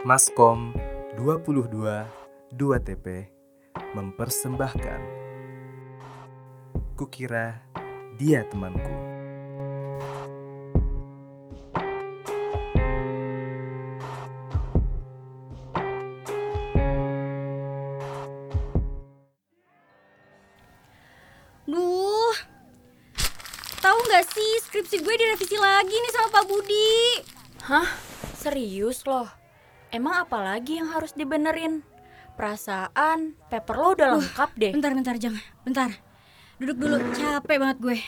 Maskom 22 2TP mempersembahkan Kukira dia temanku. Duh, tahu nggak sih skripsi gue direvisi lagi nih sama Pak Budi. Hah? Serius loh? Emang apa lagi yang harus dibenerin? Perasaan paper lo udah lengkap deh. Bentar, bentar, jangan, bentar. Duduk dulu, capek banget gue.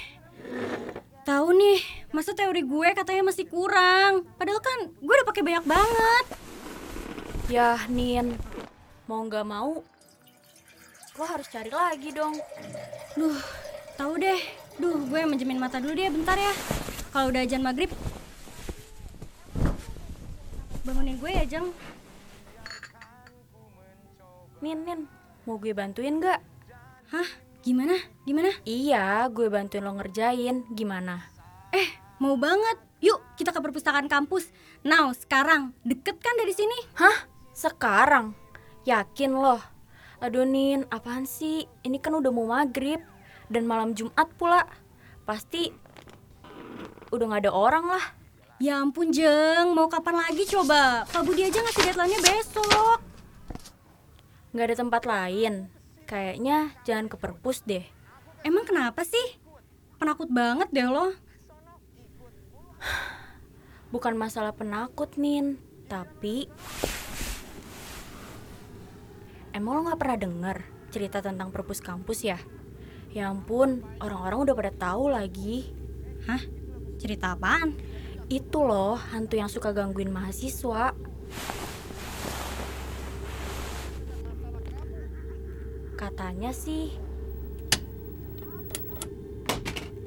Tahu nih, masa teori gue katanya masih kurang. Padahal kan gue udah pakai banyak banget. Yah, Nin. Mau nggak mau, lo harus cari lagi dong. Duh, tahu deh. Duh, gue menjemin mata dulu deh, bentar ya. Kalau udah ajan maghrib, bangunin gue ya, Jeng. Nin, Nin. Mau gue bantuin nggak? Hah? Gimana? Gimana? Iya, gue bantuin lo ngerjain. Gimana? Eh, mau banget. Yuk, kita ke perpustakaan kampus. Now, sekarang. Deket kan dari sini? Hah? Sekarang? Yakin loh? Aduh Nin, apaan sih? Ini kan udah mau maghrib dan malam Jumat pula. Pasti udah gak ada orang lah. Ya ampun, Jeng. Mau kapan lagi coba? Pak Budi aja ngasih deadline-nya besok. Gak ada tempat lain. Kayaknya jangan ke perpus deh. Emang kenapa sih? Penakut banget deh lo. Bukan masalah penakut, Nin. Tapi... Emang lo gak pernah denger cerita tentang perpus kampus ya? Ya ampun, orang-orang udah pada tahu lagi. Hah? Cerita apaan? Itu loh, hantu yang suka gangguin mahasiswa. Katanya sih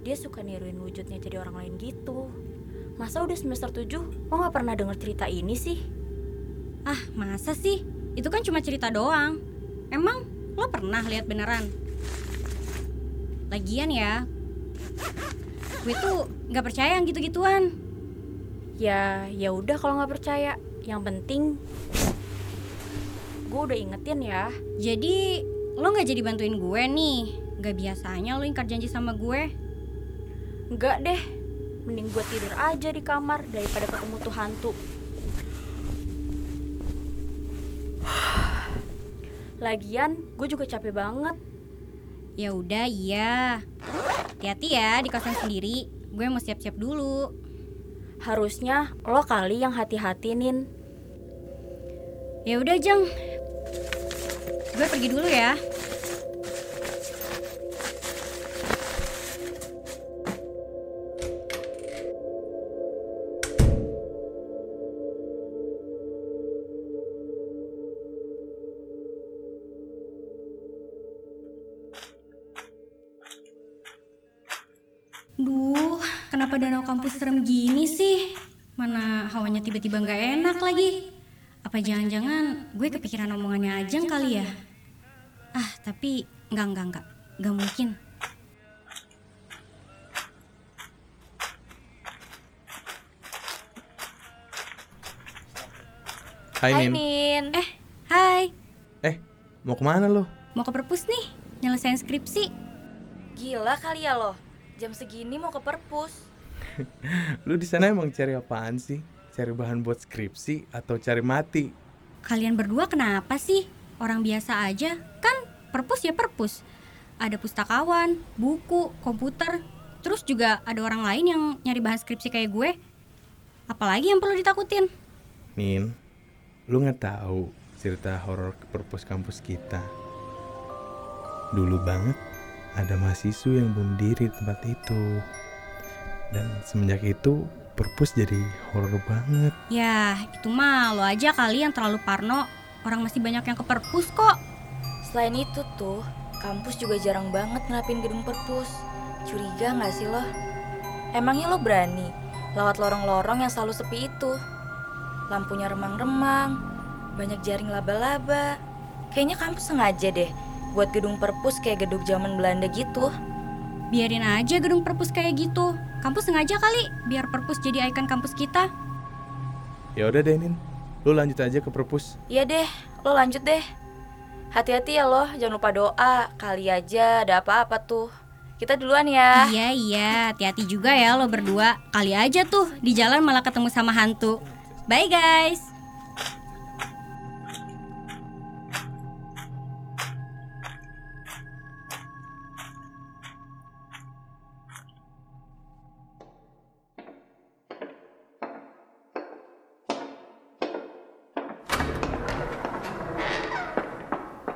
dia suka niruin wujudnya jadi orang lain gitu. Masa udah semester 7 lo gak pernah denger cerita ini sih? Ah, masa sih? Itu kan cuma cerita doang. Emang lo pernah lihat beneran? Lagian ya, gue tuh nggak percaya yang gitu-gituan. Ya, ya udah kalau nggak percaya. Yang penting gue udah ingetin ya. Jadi lo nggak jadi bantuin gue nih? Gak biasanya lo ingkar janji sama gue. Enggak deh, mending gue tidur aja di kamar daripada ketemu tuh hantu. Lagian, gue juga capek banget. Ya udah iya. Hati-hati ya di kosan sendiri. Gue mau siap-siap dulu. Harusnya lo kali yang hati-hati, Nin. Ya udah Jeng. Gue pergi dulu ya. Kenapa danau kampus serem gini sih? Mana hawanya tiba-tiba nggak enak lagi? Apa jangan-jangan gue kepikiran omongannya Ajeng kali ya? Ah, tapi enggak, enggak, enggak. Enggak mungkin. Hai, Nin. Nin. Eh, hai. Eh, mau ke mana lo? Mau ke perpus nih? Nyelesain skripsi. Gila kali ya lo. Jam segini mau ke perpus. Lu di sana emang cari apaan sih? Cari bahan buat skripsi atau cari mati? Kalian berdua kenapa sih? Orang biasa aja. Kan perpus ya perpus. Ada pustakawan, buku, komputer. Terus juga ada orang lain yang nyari bahan skripsi kayak gue. Apalagi yang perlu ditakutin? Nin, lu nggak tahu cerita horor perpus kampus kita. Dulu banget ada mahasiswa yang bunuh diri di tempat itu. Dan semenjak itu perpus jadi horor banget. Ya, itu mah lo aja kali yang terlalu parno. Orang masih banyak yang ke perpus kok. Selain itu tuh, kampus juga jarang banget ngelapin gedung perpus. Curiga nggak sih lo? Emangnya lo berani lewat lorong-lorong yang selalu sepi itu? Lampunya remang-remang, banyak jaring laba-laba. Kayaknya kampus sengaja deh buat gedung perpus kayak gedung zaman Belanda gitu. Biarin aja gedung perpus kayak gitu. Kampus sengaja kali biar perpus jadi ikon kampus kita. Ya udah deh Nin, Lu lanjut aja ke perpus. Iya deh, lo lanjut deh. Hati-hati ya lo, jangan lupa doa. Kali aja ada apa-apa tuh. Kita duluan ya. Iya iya, hati-hati juga ya lo berdua. Kali aja tuh di jalan malah ketemu sama hantu. Bye guys.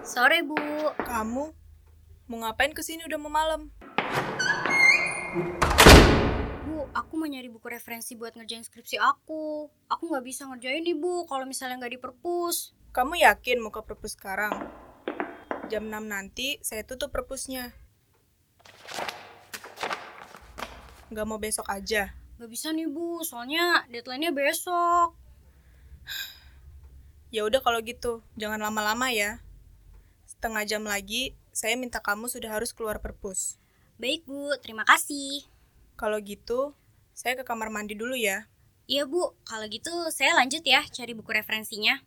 Sore bu. Kamu mau ngapain ke sini udah mau malam? Bu, aku mau nyari buku referensi buat ngerjain skripsi aku. Aku nggak bisa ngerjain nih bu, kalau misalnya nggak di perpus. Kamu yakin mau ke perpus sekarang? Jam 6 nanti saya tutup perpusnya. Nggak mau besok aja. Gak bisa nih bu, soalnya deadline-nya besok. Ya udah kalau gitu, jangan lama-lama ya. Setengah jam lagi, saya minta kamu sudah harus keluar perpus. Baik bu, terima kasih. Kalau gitu, saya ke kamar mandi dulu ya. Iya bu, kalau gitu saya lanjut ya cari buku referensinya.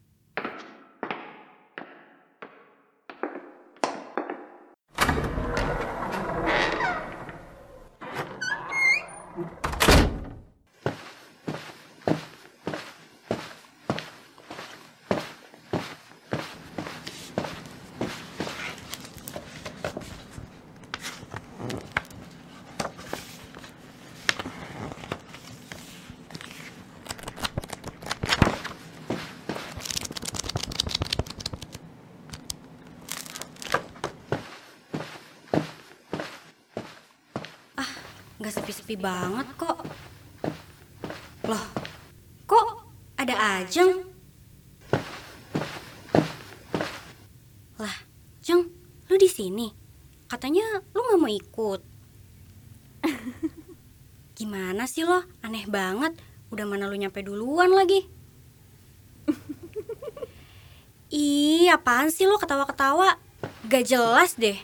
Nggak sepi-sepi banget kok. Loh, kok ada Ajeng? Lah, Jeng, lu di sini? Katanya lu nggak mau ikut. Gimana sih lo? Aneh banget. Udah mana lu nyampe duluan lagi? Ih, apaan sih lo ketawa-ketawa? Gak jelas deh.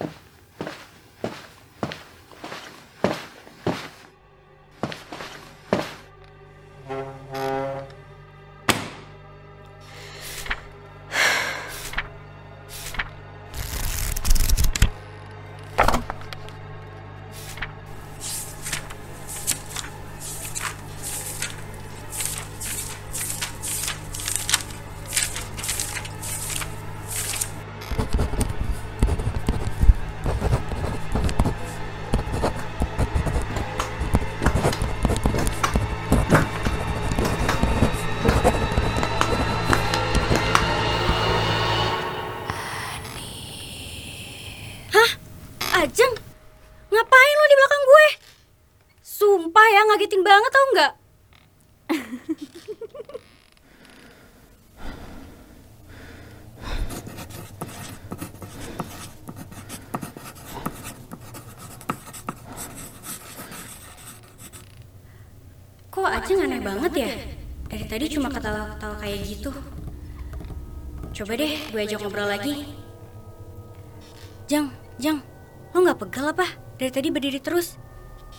Ajeng aneh banget ya? Dari tadi cuma ketawa-ketawa kayak gitu. Coba deh gue ajak ngobrol lagi. Jang, Jang, lo nggak pegal apa? Dari tadi berdiri terus.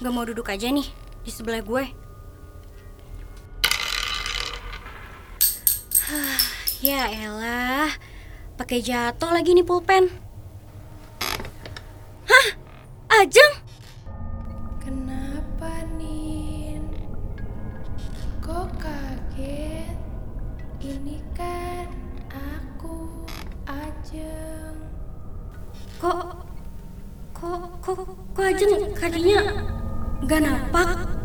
Gak mau duduk aja nih di sebelah gue. Ya elah, pakai jatuh lagi nih pulpen. Hah, Ajeng? Kenapa Nin? Ini kan aku Ajeng. Kok, kok, kok, kok Ajeng kakinya nggak napak?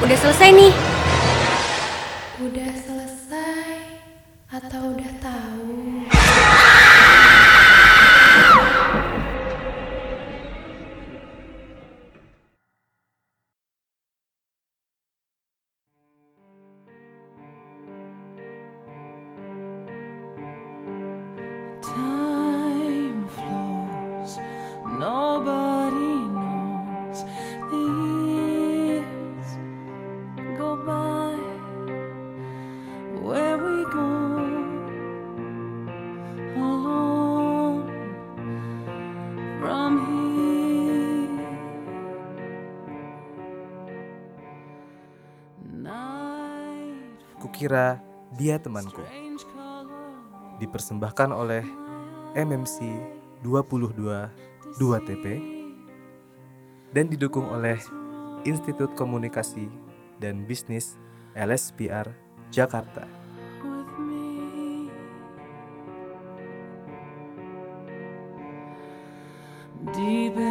Udah selesai nih. Kukira Dia Temanku. Dipersembahkan oleh MMC 22 2TP dan didukung oleh Institut Komunikasi dan Bisnis LSPR Jakarta. Deep